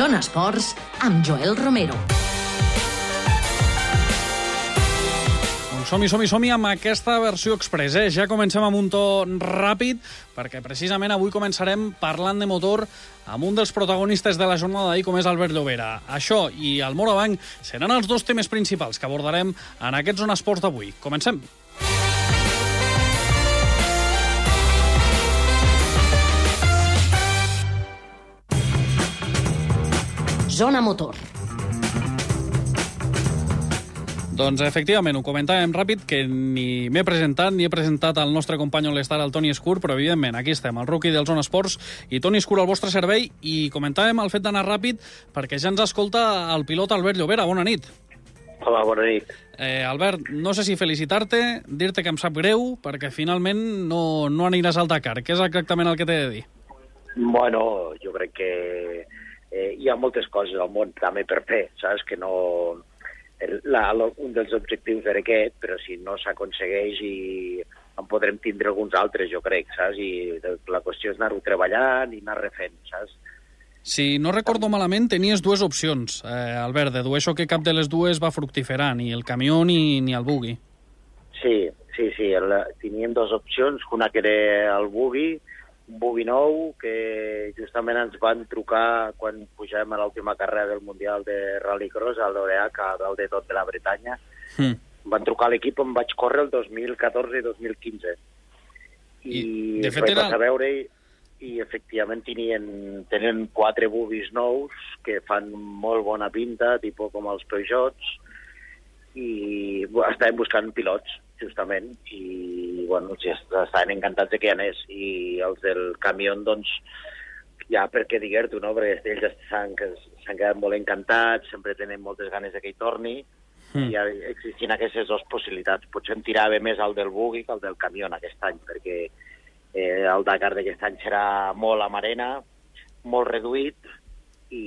Zona Esports amb Joel Romero. Doncs som-hi, som-hi, som-hi amb aquesta versió express. Eh? Ja comencem amb un to ràpid, perquè precisament avui començarem parlant de motor amb un dels protagonistes de la jornada d'ahir, com és Albert Llobera. Això i el Morabanc seran els dos temes principals que abordarem en aquest Zona Esports d'avui. Comencem. Zona Motor. Doncs efectivament, ho comentàvem ràpid, que ni m'he presentat ni he presentat el nostre company all-star, el Toni Escur, però evidentment aquí estem, el rookie del Zona Esports i Toni Escur al vostre servei, i comentàvem el fet d'anar ràpid perquè ja ens escolta el pilot Albert Llobera. Bona nit. Hola, bona nit. Eh, Albert, no sé si felicitar-te, dir-te que em sap greu, perquè finalment no, no aniràs al Dakar. Què és exactament el que t'he de dir? Bueno, jo crec que eh, hi ha moltes coses al món també per fer, saps? Que no... El, la, un dels objectius era aquest, però si no s'aconsegueix i en podrem tindre alguns altres, jo crec, saps? I la qüestió és anar-ho treballant i anar refent, saps? Si no recordo malament, tenies dues opcions, eh, Albert. Dedueixo que cap de les dues va fructiferar, ni el camió ni, ni el buggy. Sí, sí, sí. El, teníem dues opcions, una que era el buggy, un buggy nou, que justament ens van trucar quan pujàvem a l'última carrera del Mundial de Rallycross, al l'Oreac, a dalt de tot de la Bretanya. Mm. Van trucar a l'equip on vaig córrer el 2014 i 2015. I, I de fet vaig era... a veure i, i efectivament tenien, tenen quatre buggies nous que fan molt bona pinta, tipus com els Peugeots, i bueno, estàvem buscant pilots, justament, i bueno, sí, estaven encantats de que hi anés. I els del camió, doncs, ja per què dir-t'ho, no? Perquè ells s'han quedat molt encantats, sempre tenen moltes ganes de que hi torni, mm. i ja existien aquestes dues possibilitats. Potser em tirava més al del buggy que al del camió aquest any, perquè eh, el Dakar d'aquest any serà molt amb arena, molt reduït, i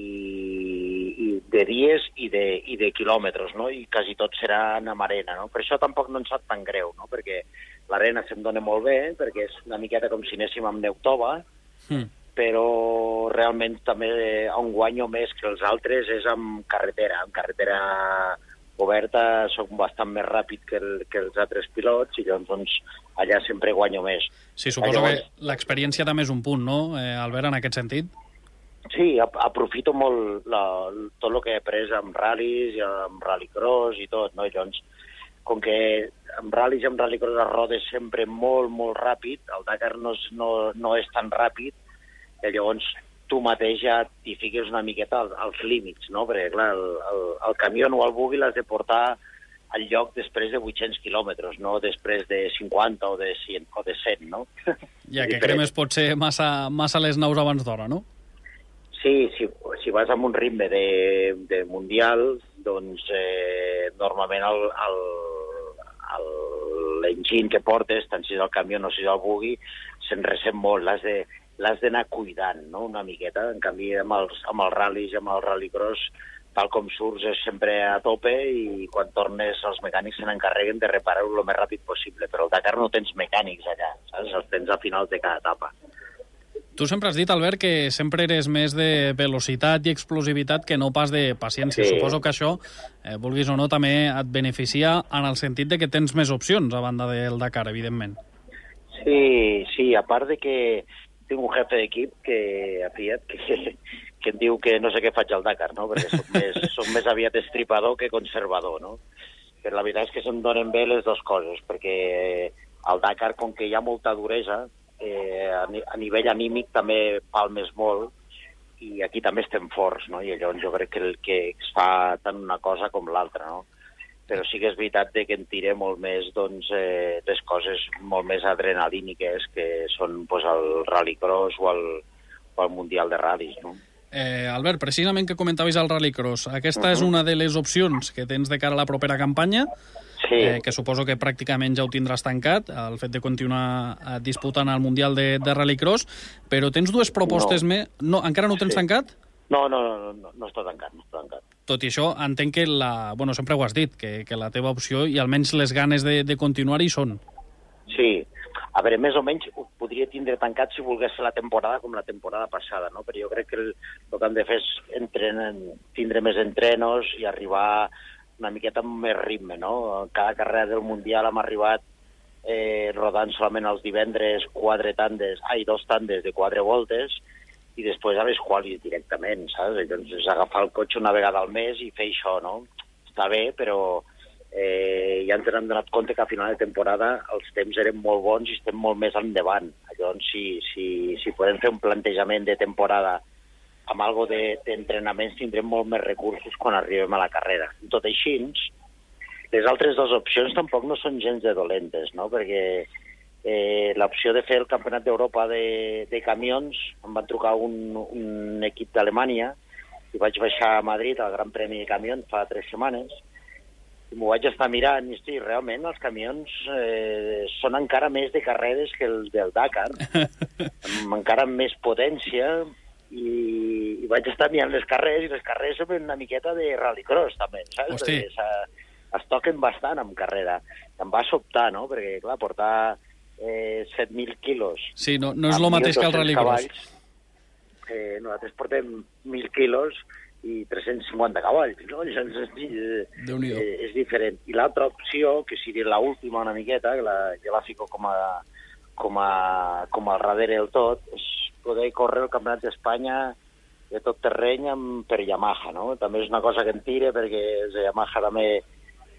de dies i de, i de quilòmetres, no? I quasi tot serà amb arena, no? Per això tampoc no ens sap tan greu, no? Perquè l'arena se'm dona molt bé, perquè és una miqueta com si anéssim amb Neutova, mm. però realment també on guanyo més que els altres és amb carretera. Amb carretera oberta soc bastant més ràpid que, el, que els altres pilots i llavors doncs, allà sempre guanyo més. Sí, suposo Llavors- que l'experiència també és un punt, no, eh, Albert, en aquest sentit? Sí, ap aprofito molt la, tot el que he après amb ral·lis i amb rallycross i tot, no? I Llavors, com que amb ral·lis i amb rallycross es roda sempre molt, molt ràpid, el Dakar no és, no, no és tan ràpid, i llavors tu mateix ja t'hi fiques una miqueta als, als límits, no? Perquè, clar, el, el, el camió o el buggy l'has de portar al lloc després de 800 quilòmetres, no després de 50 o de 100, o de 100 no? Ja que cremes potser massa, massa les naus abans d'hora, no? Sí, si, si vas amb un ritme de, de mundial, doncs eh, normalment el, el, el- l'engine que portes, tant si és el camió o si és el buggy, se'n ressent molt, l'has de l'has d'anar cuidant, no?, una miqueta. En canvi, amb els, amb els ral·lis i amb el rallycross, tal com surts és sempre a tope i quan tornes els mecànics se n'encarreguen de reparar-ho el més ràpid possible. Però al Dakar no tens mecànics allà, saps? Els tens a finals de cada etapa. Tu sempre has dit, Albert, que sempre eres més de velocitat i explosivitat que no pas de paciència. Sí. Suposo que això, eh, vulguis o no, també et beneficia en el sentit de que tens més opcions a banda del Dakar, evidentment. Sí, sí, a part de que tinc un jefe d'equip que a Fiat que, que em diu que no sé què faig al Dakar, no? perquè soc més, soc més aviat estripador que conservador. No? Però la veritat és que se'm donen bé les dues coses, perquè al Dakar, com que hi ha molta duresa, eh, a, a nivell anímic també palmes molt, i aquí també estem forts, no? i llavors jo crec que el que es fa tant una cosa com l'altra, no? però sí que és veritat de que en tira molt més doncs, eh, les coses molt més adrenalíniques que són pues, el rallycross o el, o el Mundial de Ral·lis. No? Eh, Albert, precisament que comentaves el Rallycross, aquesta és una de les opcions que tens de cara a la propera campanya, Sí, eh, que suposo que pràcticament ja ho tindràs tancat, el fet de continuar eh, disputant el Mundial de, de Rallycross, però tens dues propostes No. més... No, encara no ho tens Sí. tancat? no, no, no, no, no, no està tancat, no està tancat. Tot i això, entenc que la... Bueno, sempre ho has dit, que, que la teva opció i almenys les ganes de, de continuar hi són. Sí, a veure, més o menys ho podria tindre tancat si volgués fer la temporada com la temporada passada, no? Però jo crec que el, el que hem de fer és entrenen, tindre més entrenos i arribar una miqueta amb més ritme, no? Cada carrera del Mundial hem arribat eh, rodant solament els divendres quatre tandes, ai, dos tandes de quatre voltes, i després a les qualis directament, saps? Llavors agafar el cotxe una vegada al mes i fer això, no? Està bé, però eh, ja ens hem donat compte que a final de temporada els temps eren molt bons i estem molt més endavant. Llavors, si, si, si podem fer un plantejament de temporada amb algo d'entrenaments, de, tindrem molt més recursos quan arribem a la carrera. Tot així, les altres dues opcions tampoc no són gens de dolentes, no? perquè eh, l'opció de fer el Campionat d'Europa de, de camions, em van trucar un, un equip d'Alemanya i vaig baixar a Madrid al Gran Premi de Camions fa tres setmanes, i m'ho vaig estar mirant i sí, realment els camions eh, són encara més de carreres que el del Dakar, amb encara més potència, i, i vaig estar mirant les carreres, i les carreres són una miqueta de rallycross, també, saps? Hosti. Es, es toquen bastant amb carrera. Em va sobtar, no?, perquè, clar, portar eh, 7.000 quilos... Sí, no, no és el mateix que el rallycross. Eh, nosaltres portem 1.000 quilos i 350 cavalls, no? Llavors, eh, eh, és diferent. I l'altra opció, que seria l'última una miqueta, que la, jo la fico com a, com a, com a darrere del tot, és poder córrer el Campionat d'Espanya de tot terreny amb, per Yamaha, no? També és una cosa que em tira, perquè els Yamaha també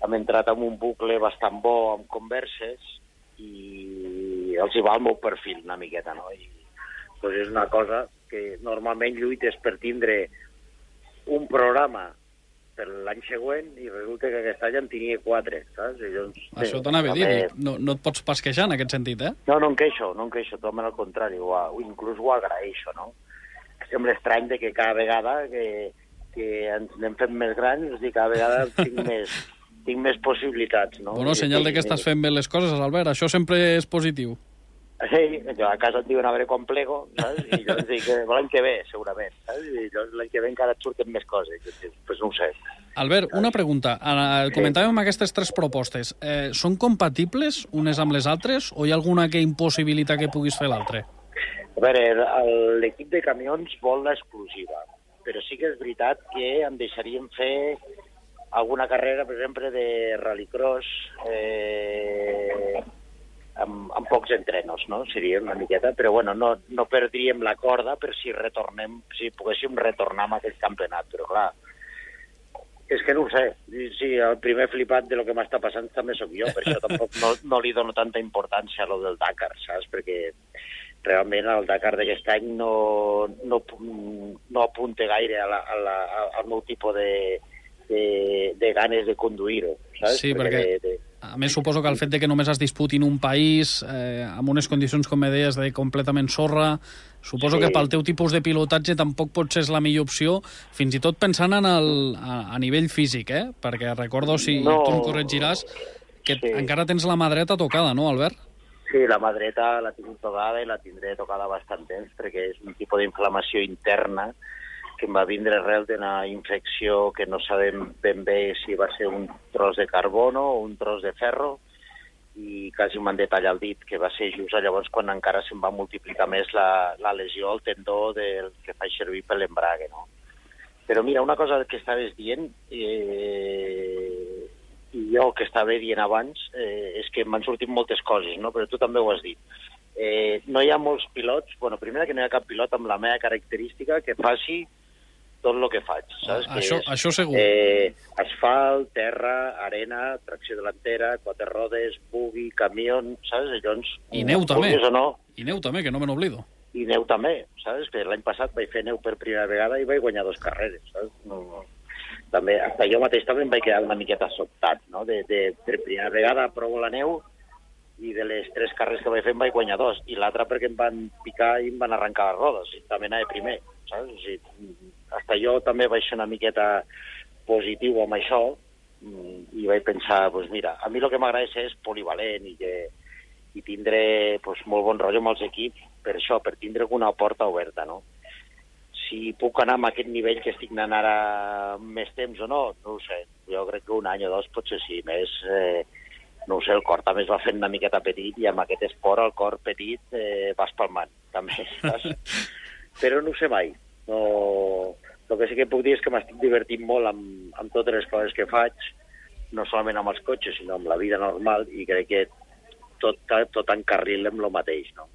hem entrat en un bucle bastant bo amb converses i els hi va el meu perfil una miqueta, no? I doncs és una cosa que normalment lluites per tindre un programa per l'any següent i resulta que aquest any en tenia quatre, saps? I doncs, Això t'anava a dir, no, no et pots pas queixar en aquest sentit, eh? No, no em queixo, no em queixo, tot al contrari, ho, inclús ho agraeixo, no? Sembla estrany de que cada vegada que, que ens anem fent més grans, és dir, cada vegada tinc més, tinc més possibilitats, no? Bueno, senyal de que estàs fent bé les coses, Albert, això sempre és positiu. Sí, jo a casa et diuen a veure quan plego, saps? I jo els dic l'any que ve, segurament, saps? I llavors l'any que ve encara et surten més coses. Doncs pues no ho sé. Albert, una pregunta. Comentàvem aquestes tres propostes. Eh, són compatibles unes amb les altres o hi ha alguna que impossibilita que puguis fer l'altre? A veure, l'equip de camions vol l'exclusiva, però sí que és veritat que em deixarien fer alguna carrera, per exemple, de rallycross, eh, amb, amb pocs entrenos, no? Seria una miqueta, però bueno, no, no perdríem la corda per si retornem, si poguéssim retornar amb aquest campionat, però clar, és que no ho sé. Sí, el primer flipat de lo que m'està passant també sóc jo, per això tampoc no, no li dono tanta importància a lo del Dakar, saps? Perquè realment el Dakar d'aquest any no, no, no apunta gaire a la, a la, al meu tipus de, de, de ganes de conduir-ho, saps? Sí, perquè, perquè de, de a més, suposo que el fet de que només es disputi en un país, eh, amb unes condicions, com deies, de completament sorra, suposo sí. que pel teu tipus de pilotatge tampoc pot ser la millor opció, fins i tot pensant en el, a, a nivell físic, eh? Perquè recordo, si no. tu em corregiràs, que sí. encara tens la mà dreta tocada, no, Albert? Sí, la mà dreta la tinc tocada i la tindré tocada bastant temps, perquè és un tipus d'inflamació interna que em va vindre arrel d'una infecció que no sabem ben bé si va ser un tros de carbono o un tros de ferro, i quasi m'han de tallar el dit, que va ser just llavors quan encara se'm va multiplicar més la, la lesió al tendó del que fa servir per l'embrague, no? Però mira, una cosa que estaves dient, eh, i jo que estava dient abans, eh, és que m'han sortit moltes coses, no? però tu també ho has dit. Eh, no hi ha molts pilots, bueno, primer que no hi ha cap pilot amb la meva característica que faci tot el que faig, saps? Ah, això, és, això segur. Eh, asfalt, terra, arena, tracció delantera, quatre rodes, bugui, camió, saps? Llavors, I neu també. O no, I neu també, que no me n'oblido. I neu també, saps? Que l'any passat vaig fer neu per primera vegada i vaig guanyar dos carreres, saps? No, no. També, hasta jo mateix també em vaig quedar una miqueta sobtat, no? De, de, per primera vegada provo la neu i de les tres carreres que vaig fer em vaig guanyar dos, i l'altra perquè em van picar i em van arrencar les rodes, i també anava primer, saps? O sigui, hasta jo també vaig ser una miqueta positiu amb això mm, i vaig pensar, pues mira, a mi el que m'agrada és polivalent i, que, i tindre pues, molt bon rotllo amb els equips per això, per tindre alguna porta oberta, no? Si puc anar amb aquest nivell que estic anant ara més temps o no, no ho sé. Jo crec que un any o dos potser sí. Més, eh, no sé, el cor també es va fent una miqueta petit i amb aquest esport el cor petit eh, va espalmant, també, saps? Però no ho sé mai. No... El que sí que puc dir és que m'estic divertint molt amb, amb totes les coses que faig, no solament amb els cotxes, sinó amb la vida normal, i crec que tot, tot encarril amb el mateix, no?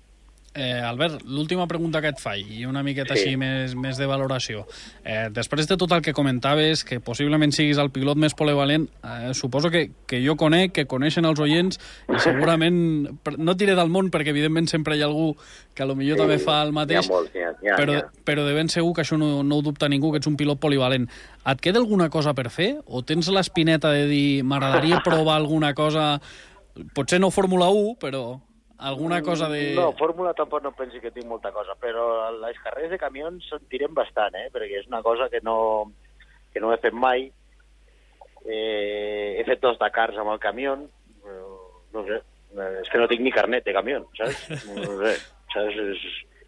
Eh, Albert, l'última pregunta que et faig, i una miqueta Sí. així més, més de valoració. Eh, després de tot el que comentaves, que possiblement siguis el pilot més polivalent, eh, suposo que, que jo conec, que coneixen els oients, i segurament, no et diré del món, perquè evidentment sempre hi ha algú que a lo millor Sí, també fa el mateix, ha molts, ha, ha, però, però de ben segur que això no, no ho dubta ningú, que ets un pilot polivalent. Et queda alguna cosa per fer? O tens l'espineta de dir, m'agradaria provar alguna cosa, potser no Fórmula 1, però alguna cosa de... No, fórmula tampoc no pensi que tinc molta cosa, però les carreres de camions en tirem bastant, eh? perquè és una cosa que no, que no he fet mai. Eh, he fet dos Dakars amb el camió, no sé, eh, és que no tinc ni carnet de camió, saps? No sé, saps? És,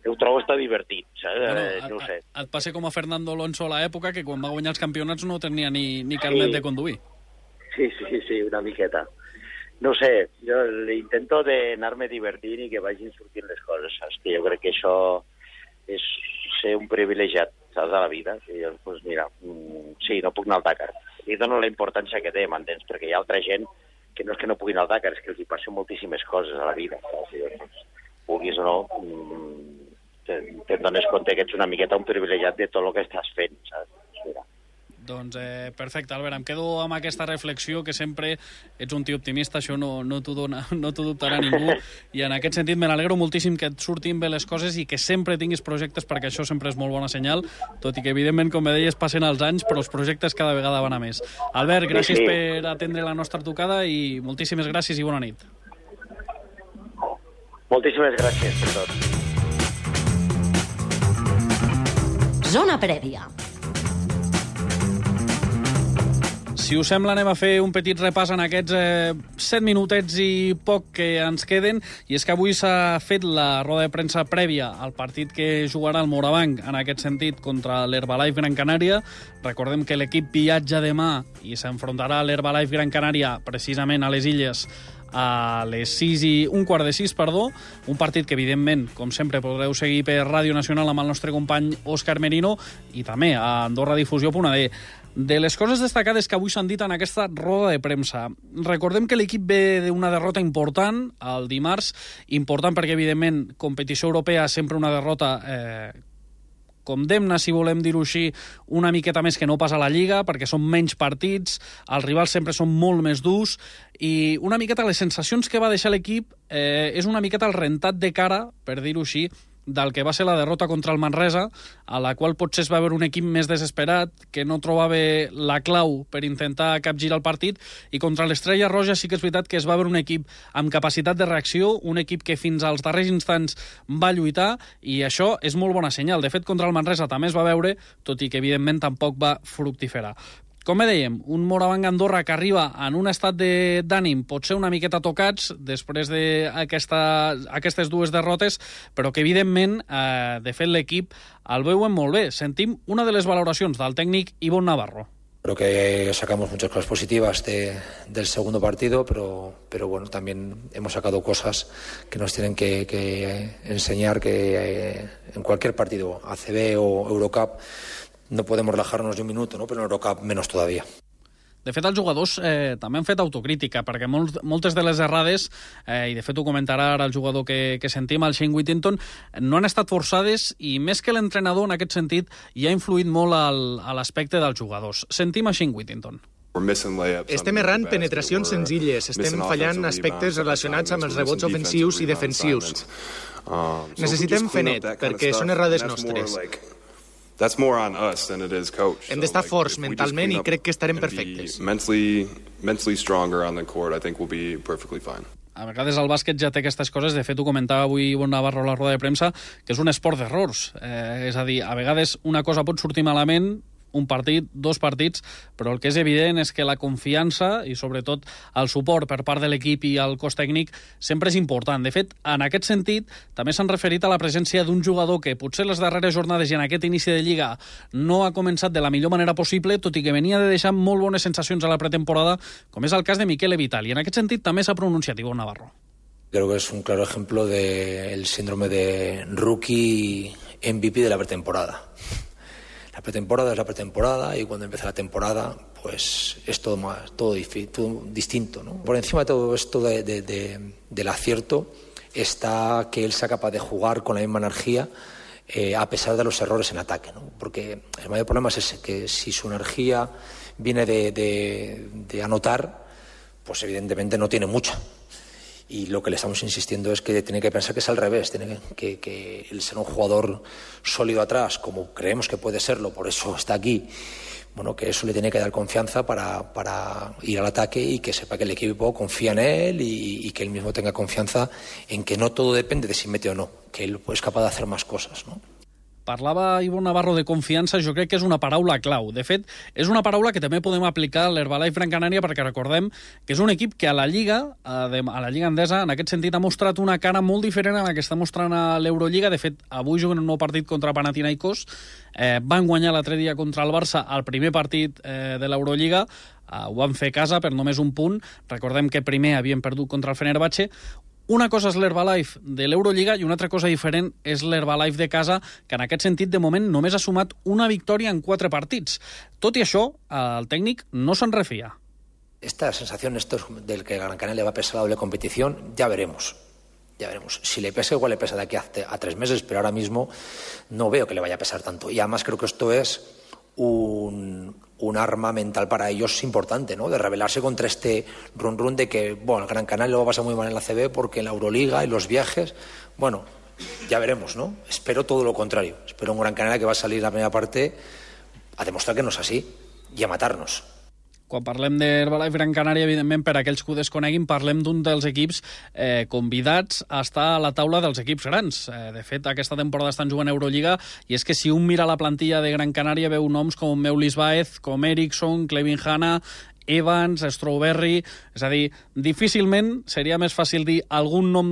ho trobo està divertit, saps? Bueno, eh, no sé. et passa com a Fernando Alonso a l'època, que quan va guanyar els campionats no tenia ni, ni carnet Sí. de conduir. Sí, sí, sí, una miqueta. No sé, jo intento d'anar-me divertint i que vagin sortint les coses, saps? Que jo crec que això és ser un privilegiat, saps, de la vida. Que jo, doncs mira, mm, sí, no puc anar al Dakar. I dono la importància que té, m'entens? Perquè hi ha altra gent que no és que no puguin al Dakar, és que els hi passen moltíssimes coses a la vida, saps? I llavors, vulguis o no, mm, te- te'n dones compte que ets una miqueta un privilegiat de tot el que estàs fent, saps? Mira. Doncs eh, perfecte, Albert, em quedo amb aquesta reflexió que sempre ets un tio optimista, això no, no t'ho dona- no t'ho dubtarà ningú, i en aquest sentit me n'alegro moltíssim que et surtin bé les coses i que sempre tinguis projectes, perquè això sempre és molt bona senyal, tot i que evidentment, com bé deies, passen els anys, però els projectes cada vegada van a més. Albert, gràcies Sí, sí. per atendre la nostra trucada i moltíssimes gràcies i bona nit. Moltíssimes gràcies per tot. Zona prèvia. Si us sembla, anem a fer un petit repàs en aquests eh, 7 minutets i poc que ens queden. I és que avui s'ha fet la roda de premsa prèvia al partit que jugarà el Morabanc, en aquest sentit, contra l'Herbalife Gran Canària. Recordem que l'equip viatja demà i s'enfrontarà a l'Herbalife Gran Canària precisament a les Illes a les 6 i un quart de 6, perdó, un partit que evidentment, com sempre, podreu seguir per Ràdio Nacional amb el nostre company Òscar Merino i també a AndorraDifusió.d. De les coses destacades que avui s'han dit en aquesta roda de premsa, recordem que l'equip ve d'una derrota important el dimarts, important perquè, evidentment, competició europea sempre una derrota eh, condemna, si volem dir-ho així, una miqueta més que no passa a la Lliga, perquè són menys partits, els rivals sempre són molt més durs, i una miqueta les sensacions que va deixar l'equip eh, és una miqueta el rentat de cara, per dir-ho així, del que va ser la derrota contra el Manresa, a la qual potser es va veure un equip més desesperat, que no trobava la clau per intentar capgirar el partit, i contra l'Estrella Roja sí que és veritat que es va veure un equip amb capacitat de reacció, un equip que fins als darrers instants va lluitar, i això és molt bona senyal. De fet, contra el Manresa també es va veure, tot i que evidentment tampoc va fructiferar. Com bé dèiem, un Morabanc Andorra que arriba en un estat d'ànim potser una miqueta tocats després d'aquestes aquesta, dues derrotes, però que evidentment, eh, de fet, l'equip el veuen molt bé. Sentim una de les valoracions del tècnic Ivon Navarro. Creo que sacamos muchas cosas positivas de- del segundo partido, pero, pero bueno, también hemos sacado cosas que nos tienen que, que enseñar que eh, en cualquier partido, ACB o Eurocup, no podemos relajarnos ni un minuto, ¿no? pero en Eurocup menos todavía. De fet, els jugadors eh, també han fet autocrítica, perquè molt, moltes de les errades, eh, i de fet ho comentarà ara el jugador que, que sentim, el Shane Whittington, no han estat forçades i més que l'entrenador en aquest sentit hi ha influït molt al, a l'aspecte dels jugadors. Sentim a Shane Whittington. Estem errant penetracions senzilles, estem fallant aspectes relacionats amb els rebots ofensius i defensius. Necessitem fer net, perquè són errades nostres. Hem d'estar forts mentalment i crec que estarem perfectes. Mentally, mentally stronger on the court, I think we'll be perfectly fine. A vegades el bàsquet ja té aquestes coses, de fet ho comentava avui Bon Navarro a la roda de premsa, que és un esport d'errors. Eh, és a dir, a vegades una cosa pot sortir malament, un partit, dos partits, però el que és evident és que la confiança i sobretot el suport per part de l'equip i el cos tècnic sempre és important. De fet, en aquest sentit, també s'han referit a la presència d'un jugador que potser les darreres jornades i en aquest inici de Lliga no ha començat de la millor manera possible, tot i que venia de deixar molt bones sensacions a la pretemporada, com és el cas de Miquel Vital. I en aquest sentit també s'ha pronunciat Ivonne Navarro. Creo que es un claro ejemplo del de síndrome de rookie MVP de la pretemporada. La pretemporada es la pretemporada y cuando empieza la temporada, pues es todo más, todo, distinto. ¿no? Por encima de todo esto de, de, de, del acierto está que él sea capaz de jugar con la misma energía eh, a pesar de los errores en ataque. Porque el mayor problema es que si su energía viene de anotar, pues evidentemente no tiene mucha y lo que le estamos insistiendo es que tiene que pensar que es al revés, tiene que, el ser un jugador sólido atrás, como creemos que puede serlo, por eso está aquí, bueno, que eso le tiene que dar confianza para, para ir al ataque y que sepa que el equipo confía en él y, y, que él mismo tenga confianza en que no todo depende de si mete o no, que él es capaz de hacer más cosas, ¿no? Parlava Ivo Navarro de confiança, jo crec que és una paraula clau. De fet, és una paraula que també podem aplicar a l'Herbalife Gran Canària perquè recordem que és un equip que a la Lliga, a la Lliga Endesa, en aquest sentit ha mostrat una cara molt diferent a la que està mostrant a l'Eurolliga. De fet, avui juguen un nou partit contra Panathinaikos. Eh, van guanyar l'altre dia contra el Barça el primer partit eh, de l'Eurolliga. Uh, ho van fer a casa per només un punt. Recordem que primer havien perdut contra el Fenerbahce. Una cosa és l'Herbalife de l'Eurolliga i una altra cosa diferent és l'Herbalife de casa, que en aquest sentit, de moment, només ha sumat una victòria en quatre partits. Tot i això, el tècnic no se'n refia. Esta sensación esto del que Gran Canaria le va a pesar la doble competición, ya veremos. Ya veremos. Si le pesa, igual le pesa de aquí a, a tres meses, pero ahora mismo no veo que le vaya a pesar tanto. Y además creo que esto es un, un arma mental para ellos importante, ¿no? De rebelarse contra este run run de que, bueno, el Gran Canaria lo va a pasar muy mal en la CB porque en la Euroliga y los viajes, bueno, ya veremos, ¿no? Espero todo lo contrario. Espero un Gran Canaria que va a salir la primera parte a demostrar que no es así y a matarnos. Quan parlem d'Herbalife Gran Canària, evidentment, per aquells que ho desconeguin, parlem d'un dels equips eh, convidats a estar a la taula dels equips grans. Eh, de fet, aquesta temporada estan jugant a Eurolliga i és que si un mira la plantilla de Gran Canària veu noms com Meulis Baez, com Eriksson, Clevin Hanna, Evans, Strawberry... És a dir, difícilment seria més fàcil dir algun nom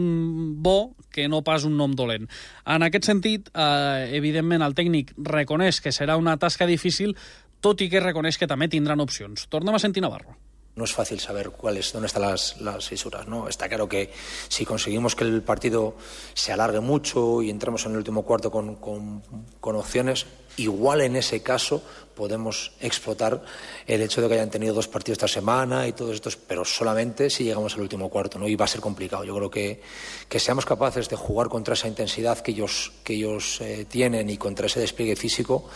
bo que no pas un nom dolent. En aquest sentit, eh, evidentment, el tècnic reconeix que serà una tasca difícil, tot i que reconeix que també tindran opcions. Tornem a sentir Navarro. no es fácil saber cuáles, dónde están las, las, fisuras. ¿no? Está claro que si conseguimos que el partido se alargue mucho y entramos en el último cuarto con, con, opciones, igual en ese caso podemos explotar el hecho de que hayan tenido dos partidos esta semana y todos estos, pero solamente si llegamos al último cuarto, ¿no? Y va a ser complicado. Yo creo que, que seamos capaces de jugar contra esa intensidad que ellos, que ellos eh, tienen y contra ese despliegue físico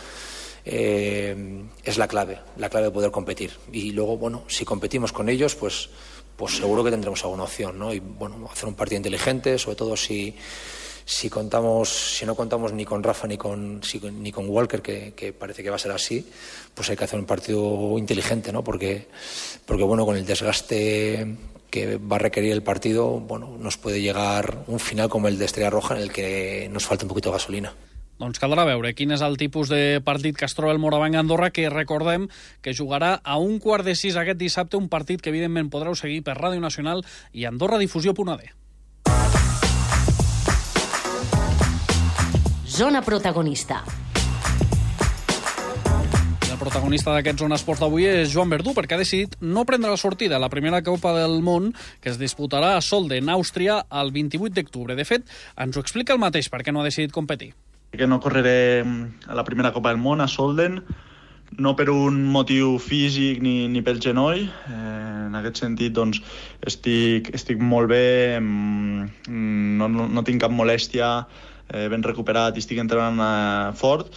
eh, es la clave, la clave de poder competir. Y luego, bueno, si competimos con ellos, pues, pues seguro que tendremos alguna opción, ¿no? Y bueno, hacer un partido inteligente, sobre todo si, si contamos, si no contamos ni con Rafa ni con, ni con Walker, que, que, parece que va a ser así, pues hay que hacer un partido inteligente, ¿no? Porque, porque bueno, con el desgaste que va a requerir el partido, bueno, nos puede llegar un final como el de Estrella Roja en el que nos falta un poquito de gasolina. Doncs caldrà veure quin és el tipus de partit que es troba el Morabanc Andorra, que recordem que jugarà a un quart de sis aquest dissabte, un partit que evidentment podreu seguir per Ràdio Nacional i AndorraDifusió.d. Zona protagonista. El protagonista d'aquest Zona Esport d'avui és Joan Verdú, perquè ha decidit no prendre la sortida a la primera Copa del Món que es disputarà a Solden, Àustria, el 28 d'octubre. De fet, ens ho explica el mateix perquè no ha decidit competir que no correré mm, a la primera Copa del Món, a Solden, no per un motiu físic ni, ni pel genoll. Eh, en aquest sentit, doncs, estic, estic molt bé, mm, no, no, no tinc cap molèstia, eh, ben recuperat i estic entrenant eh, fort,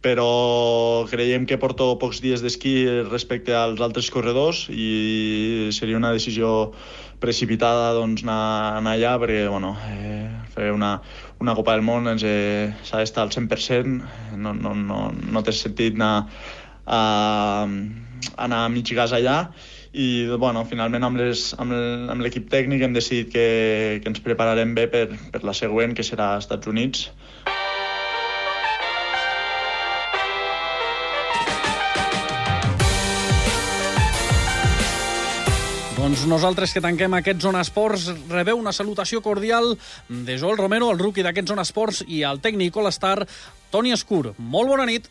però creiem que porto pocs dies d'esquí respecte als altres corredors i seria una decisió precipitada doncs, anar, anar allà perquè bueno, eh, fer una, una Copa del Món eh, s'ha d'estar al 100%, no, no, no, no té sentit anar a, anar a mig gas allà i bueno, finalment amb l'equip tècnic hem decidit que, que ens prepararem bé per, per la següent, que serà als Estats Units. Doncs nosaltres que tanquem aquest Zona Esports rebeu una salutació cordial de Joel Romero, el rookie d'aquest Zona Esports, i el tècnic All-Star, Toni Escur. Molt bona nit.